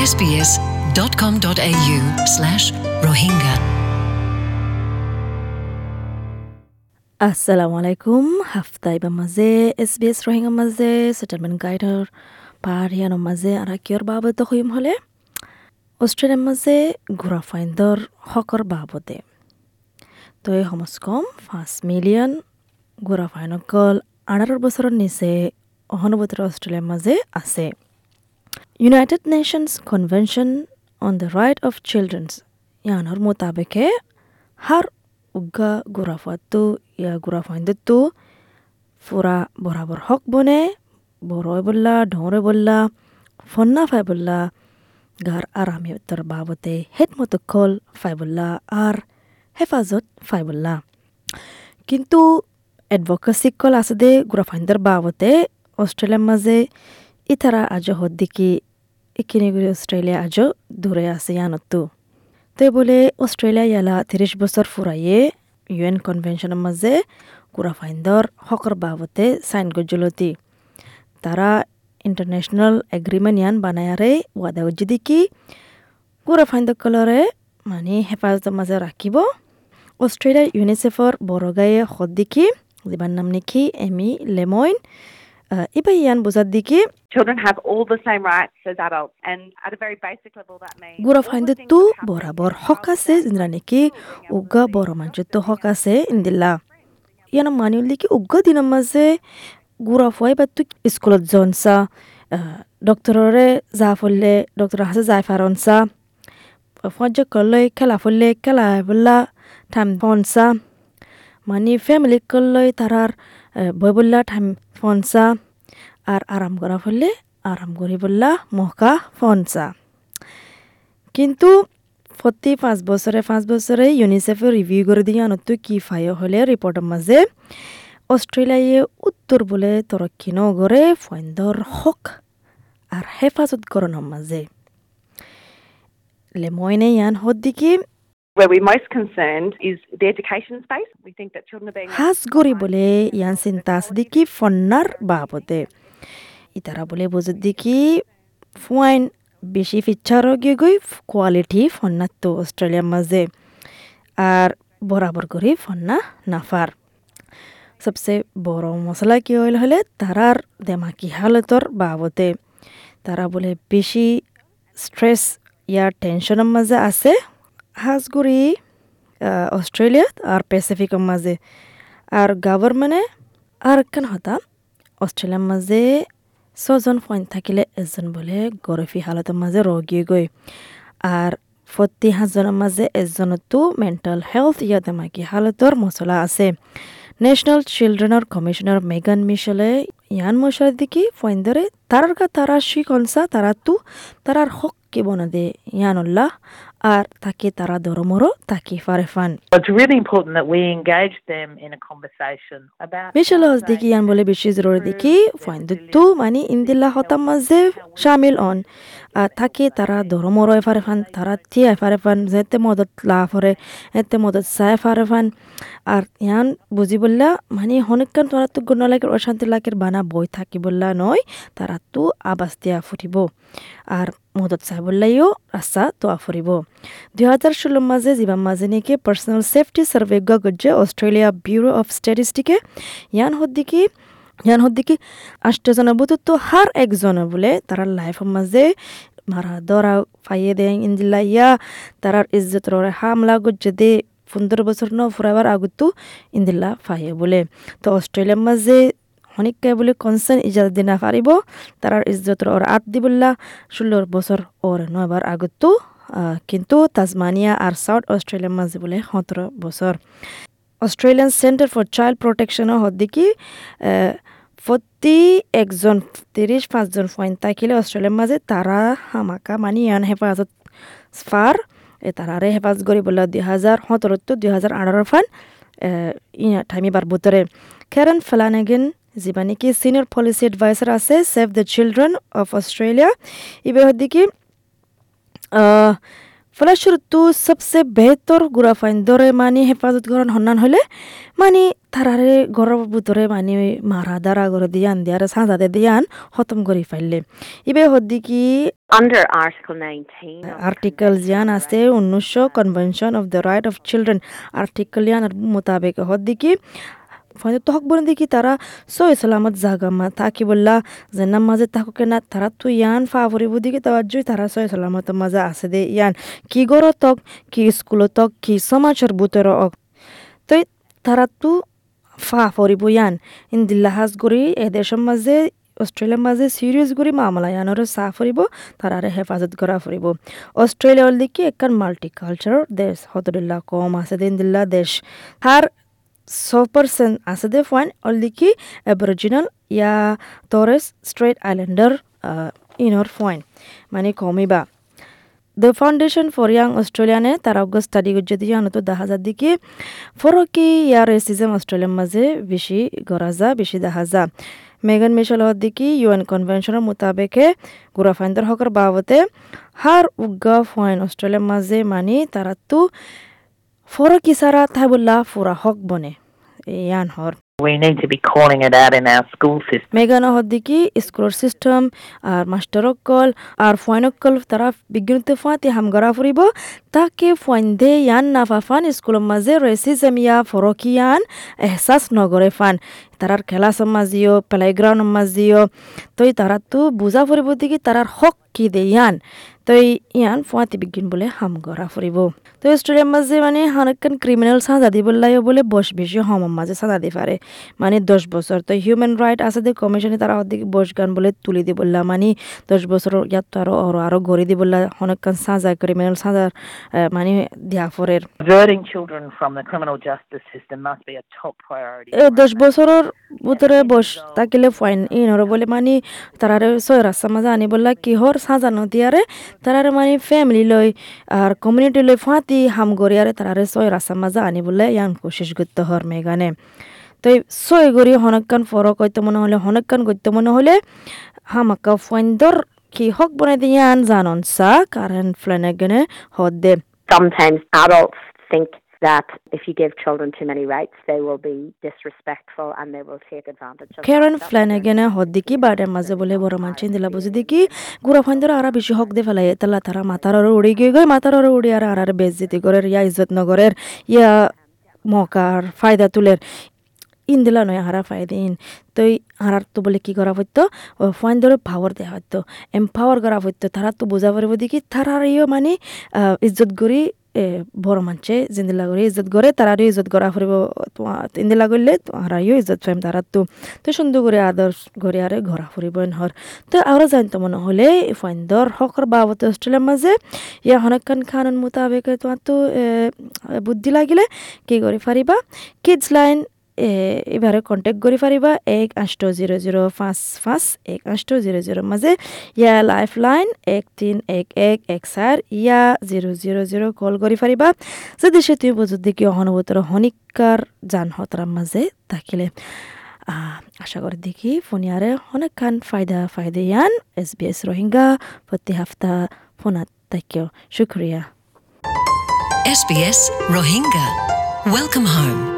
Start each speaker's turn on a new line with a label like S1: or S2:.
S1: sbs.com.au slash rohingya.
S2: আসসালামু আলাইকুম হাফতাই বা মাঝে এস বি এস রোহিঙ্গা মাঝে সেটেলমেন্ট ইয়ানোর মাঝে আর কিয়র বাবদ হইম হলে অস্ট্রেলিয়ার মাঝে ঘোরা ফাইন্দর হকর বাবদে তো এই সমস কম পাঁচ মিলিয়ন ঘোরা ফাইনকল আঠারো বছরের নিচে অহনুবতর অস্ট্রেলিয়ার মাঝে আছে United Nations Convention on the Right of Children's ইয়ানোর মোতাবেকে har ugga gurafattu ya gurafaindettu fura বরাবর হক বনে বড়ই বললা ঢরে বললা ফন্না ফাই বললা গার আরামে উত্তর বাবতে হেট মতো কল ফাই বললা আর হেফাজত ফাই বললা কিন্তু এডভোকেসি কল আছে দে গুরাফাইন্দার বাবতে অস্ট্রেলিয়ার মাঝে ইতারা আজ হদ্দিকি ইকিনিগুড়ি অস্ট্রেলিয়া আজও দূরে আছে ইয়ানত্তু। তো বলে অস্ট্রেলিয়া ইয়ালা তিরিশ বছর ফুরাইয়ে ইউএন কনভেনশনের মাঝে কুরাফাইন্দর হকর বাবতে সাইন গজ্জলতি। তারা ইন্টারন্যাশনাল এগ্রিমেন্ট ইয়ান বানায়ারে ওয়াদা উজ্জিদি কি, কুরাফাইন্দ কলরে মানে হেফাজতের মাঝে রাখিব। অস্ট্রেলিয়ার ইউনিসেফর বড়গায়ে সদ্দিকি যিবার নাম নেকি এমি লেমইন এবার ইয়ান বুঝার দিকে
S3: Children have all the same rights as adults, and at a very basic level, that means
S2: গুড়া
S3: all the
S2: ফাইন্দে
S3: things
S2: তু বরাবর হক আছে জিনরা নাকি উগা বড় মানুষের তো হক আছে ইন্দিল্লা ইয়ান মানিউল দিকে উগা দিনের মাঝে গুড়া ফুয়াই বা তুই স্কুলত জনসা। ডক্টররে যা ফললে ডক্টর হাসে যাই ফারনসা। ফজ্জ করলে খেলা ফললে খেলা বললা ঠাম ফনসা। মানে ফ্যামিলি করলে তারার বই বললা ঠাম ফনসা। আর আরাম করা ফললে আরাম করি বললা, মহকা ফনসা। কিন্তু প্রতি পাঁচ বছরে পাঁচ বছরে ইউনিসেফে রিভিউ করে দিয়ে আনতো কি ফাইও হলে রিপোর্টের মাঝে অস্ট্রেলিয়ায় উত্তর বলে তরক্কি নগরে ফয়েন্দর হক আর হেফাজত করণের মাঝে লেময়নে ইয়ান হদ্দিকি ইয়ান চিন্তা আছে দেখি ফন্নার বাবদে ইতারা বলে বুঝে দেখি ফুয়াইন বেশি ফিচ্ছার গিয়ে গই কোয়ালিটি ফন্নার তো অস্ট্রেলিয়ার মাঝে আর বরাবর করি ফন্না নাফার সবচেয়ে বড় মশলা কি হইল হলে তারার দেমাকি হালতর বাবদে তারা বলে বেশি স্ট্রেস ইয়ার টেনশনের মাঝে আছে হাঁসগুড়ি অস্ট্রেলিয়াত আর প্যাসিফিকের মাঝে, আর গভর্নমেন্টে আর কেন হতা? অস্ট্রেলিয়ার মাঝে ছজন পয়েন্ট থাকিলে এজন বলে গরফি হালতের মাঝে রগিয়ে গই আর প্রতি হাজনের মাঝে এজনতো মেন্টাল হেলথ ইয়া দেমাকি হালতর মশলা আছে। ন্যাশনাল চিলড্রেনের কমিশনার মেগান মিশেলে ইয়ান মশলা দেখি ফয়েন্দরে তারার কা তারা শিকনসা তারা তু তারার হক কে বনা দে ইয়ানুল্লাহ আর তাকে তারা দরমরো তাকে ফারে ফান
S4: It's really important that we engage them in a conversation about.
S2: Michelle Hodge দেখি ইয়ান বলে বেশি জরুরি দেখি ফাইন্দু মানে ইন্দিল্লা হতাম মাঝে শামিল অন আর তাকে তারা দরমরো ফারে ফান তারা থিয়া ফারে ফান যেতে মদত লা ফরে এতে মদত চাই ফারে ফান আর ইয়ান বুঝি বললা মানে হনেকান তারা তো গুণ লাগের অশান্তি লাগের বানা বই থাকি বললা নয় তারা তো আবাস দিয়া ফুটিব। আর মদত চাই বললাইও রাস্তা তো ফুরিব। দুই হাজার ষোলোর মাঝে যিবার মাঝে নাকি পার্সোনাল সেফটি সার্ভে গজ্জে অস্ট্রেলিয়া ব্যুরো অফ স্ট্যাটিস্টিকে ইয়ান হদ্দিকি ইয়ান হদ্দিকি আষ্টজনের বুতুত্ব হার একজনে বলে তারা লাইফের মাঝে মারা দরা ফাইয়ে দেয় ইন্দিল্লা। ইয়া তারার ইজ্জতর হামলা গজ্জে দে পনেরো বছর ন ফুরাবার আগতো ইন্দিল্লা ফাইয়ে বলে। তো অস্ট্রেলিয়ার মাঝে অনেককে বলে কনসার্ন ইজাজত দিনা পারিব তারার ইজ্জতর ওর আত দিবল্লা ষোলো বছর ওর নয়বার আগতো কিন্তু তাজমানিয়া আর সাউথ অস্ট্রেলিয়ার মাঝে বলে সতেরো বছর। অস্ট্রেলিয়ান সেন্টার ফর চাইল্ড প্রোটেকশনও হদ্দিকি প্রতি একজন, তিরিশ পাঁচজন পয়েন্ট থাকিলে অস্ট্রেলিয়ার মাঝে তারা হামাকা মানি ইয়ান হেফাজত ফার। তারারে হেফাজত করি বলে দুই হাজার সতেরোত্তর দুই হাজার আঠারো ফান ঠাইমিবার ভিতরে ফেলানেগেন যিবা নেকি সিনিয়র পলিসি এডভাইসার আছে Save the Children of Australia ইবে হদ্দিকি ফলাস্বরূপ সবচেয়ে বেহতর গুড়া ফাইন্দরে মানে হেফাজত করান হন্নান হলে মানে তারারে ঘরের ভিতরে মানে মারা দাঁড়া করে দিয়ান দিয়ারে সাঁজাতে দিয়ান খতম করে ফাইলে। ইবে হদ্দি কি
S5: 19
S2: আর্টিকেল জিয়ান আছে উনিশশো convention of the right of children article ইয়ান মোতাবেক হদ্দি কি ফাইদে তহক বনে দেখি তারা সই সালামত জাগামা তাকি বললা জেনার মাঝে থাকুকে না তারা তো ইয়ান ফা ফুরিব দিকে তাওয়াজ্জুই তারা সই সালামত মাঝে আছে দে ইয়ান কি গর তক কি স্কুল তক কি সমাজের বুতর অক তই তারা তো ফা ফুরিব ইয়ান ইন দিল্লাহাজ করি এদেশের মাঝে অস্ট্রেলিয়ার মাঝে সিরিয়াস করে মামলা ইয়ানোর চা ফুরিব তারারে হেফাজত করা ফুরিব অস্ট্রেলিয়া হল দেখি একখান মাল্টিকালচার দেশ হতদুল্লাহ কম আছে দিন দিল্লা দেশ হার ছ পার্সেন্ট আছে দে ফাইন অলদিকি অ্যাবরিজিনাল ইয়া টরেস স্ট্রেট আইল্যান্ডার ইনর ফাইন মানে কমিবা দ্য ফাউন্ডেশন ফর ইয়াং অস্ট্রেলিয়ানে তারা অগ্য স্টাডি করছে দিয়ে আনত দেখা যা দিকে ফরকি ইয়ার রেসিজম অস্ট্রেলিয়ার মাঝে বেশি গড়া যা বেশি দেখা যা মেগান মিশেল হদ্দিকি ইউএন কনভেনশনের মোতাবেকে গুড়া ফাইন্দার হকর বাবতে হার উগ্গা ফাইন অস্ট্রেলিয়ার মাঝে মানি তারা তো ফরক ইসারা তাই বললা ফুরা হক বনে ইয়ান হর
S4: We need to be calling it out in our school system.
S2: মেগানো হদ্দিকি স্কুলের সিস্টেম আর মাস্টার অকল আর ফাইন অকল তারা বিজ্ঞানীতে ফাঁতি হামগরা ফুরিব তাকে ফাইন দে ইয়ান না ফান স্কুলের মাঝে রেসিজম ইয়া ফরকিয়ান এহসাস নগরে ফান তারার খেলা সমাজিও প্লেগ্রাউন্ড মাজিও তই তারা তো বুঝা ফুরিব দিকে তারার হক কি দে ইয়ান তই ইয়ান ফুয়াতি বিজ্ঞান বলে হাম গড়া ফুরিব তো স্টুডিয়াম মাঝে মানে হানকান ক্রিমিনাল সাজা বললাইও বলে বস বেশি হম মাঝে সাজা দি পারে মানে দশ বছর তো হিউম্যান রাইট আছে দে কমিশনে তারা অধিক বস গান বলে তুলি দি বললা। মানে দশ বছর ইয়াত তো আরও আরও আরও গড়ি দি বললা হনকান সাজা ক্রিমিনাল সাজার মানে দিয়া
S4: priority.
S2: দশ বছরের ভিতরে বস তাকিলে ফাইন ইনর বলে মানে তারারে ছয় রাস্তা মাঝে আনি বললা। কিহর সাজানো দিয়ারে তারারে মানে ফ্যামিলি লই আর কমিউনিটি লই ফাঁতি হাম গড়িয়ারে তারারে সয় রাস্তা মাজা আনি বলে ইয়ান কোশিস করতে হর মেগানে তো সয় গড়ি হনকান ফরক হইতে মনে হলে হনকান করতে মনে হলে হামাকা ফাইন্দর কি হক বনাই দিয়ান জানন সা কারণ ফ্লেনেগনে হদ দে
S5: sometimes adults think that if you give children too many rights, they will be disrespectful and they will take advantage of
S2: Keran. ফ্ল্যানেগেনে হদ্দিকি বাড়ির মাঝে বলে বড় মানুষ দিলা বুঝি দেখি গুড়া ফাইন্দর আরা বেশি হক দে ফেলাই তালা তারা আর উড়ি গিয়ে গই আর উড়ি আর আর বেজ্জিতি করের ইয়া ইজ্জত নগরের ইয়া মকার ফায়দা তুলের। ইন দিলা নয় হারা ফায়দা ইন। তো হারার তো বলে কি করা হইতো? ফাইন্দর পাওয়ার দেওয়া হইতো। এম্পাওয়ার করা হইতো তারা তো বোঝা পারব দেখি তারার ইয়ে মানে ইজ্জত করি বড় মানছে জিন্দিলা করে ইজ্জত করে তারারও ইজ্জত করা ফুরব তিন্দিলা করলে তারাইও ইজ্জত ফাইম তারার তো। তো সুন্দর করে আদর করে আরে ঘোরা ফুরিব নহর। তো আরও জানতো মনে হলে, ফাইন্দর হকর বাবত অস্ট্রেলিয়ার মাঝে, ইয়া হনকান খানন মোতাবেক তোমার তো বুদ্ধি লাগিলে, কি করে ফারিবা? কিডস লাইন এবারে কণ্টেক্ট কৰি পাৰিবা, এক আঠ জিৰ' জিৰ' পাঁচ পাঁচ, এক আঠ জিৰ' জিৰ' মাজে ইয়া লাইফ লাইন এক তিন এক এক এক চাৰ ইয়া জিৰ' জিৰ' জিৰ' কল কৰি পাৰিবা যদি তুমি বুঝত দেখি অহনুভূতর হনিকার যান হতরার মাঝে থাকিলে আশা করি দেখি ফোনিয়ারে অনেক খান ফায়দা ফায়দা ইয়ান এস বি এস রোহিঙ্গা প্রতি হাফতা ফোনাত তাকিও শুক্রিয়া
S1: SBS Rohingya. Welcome home.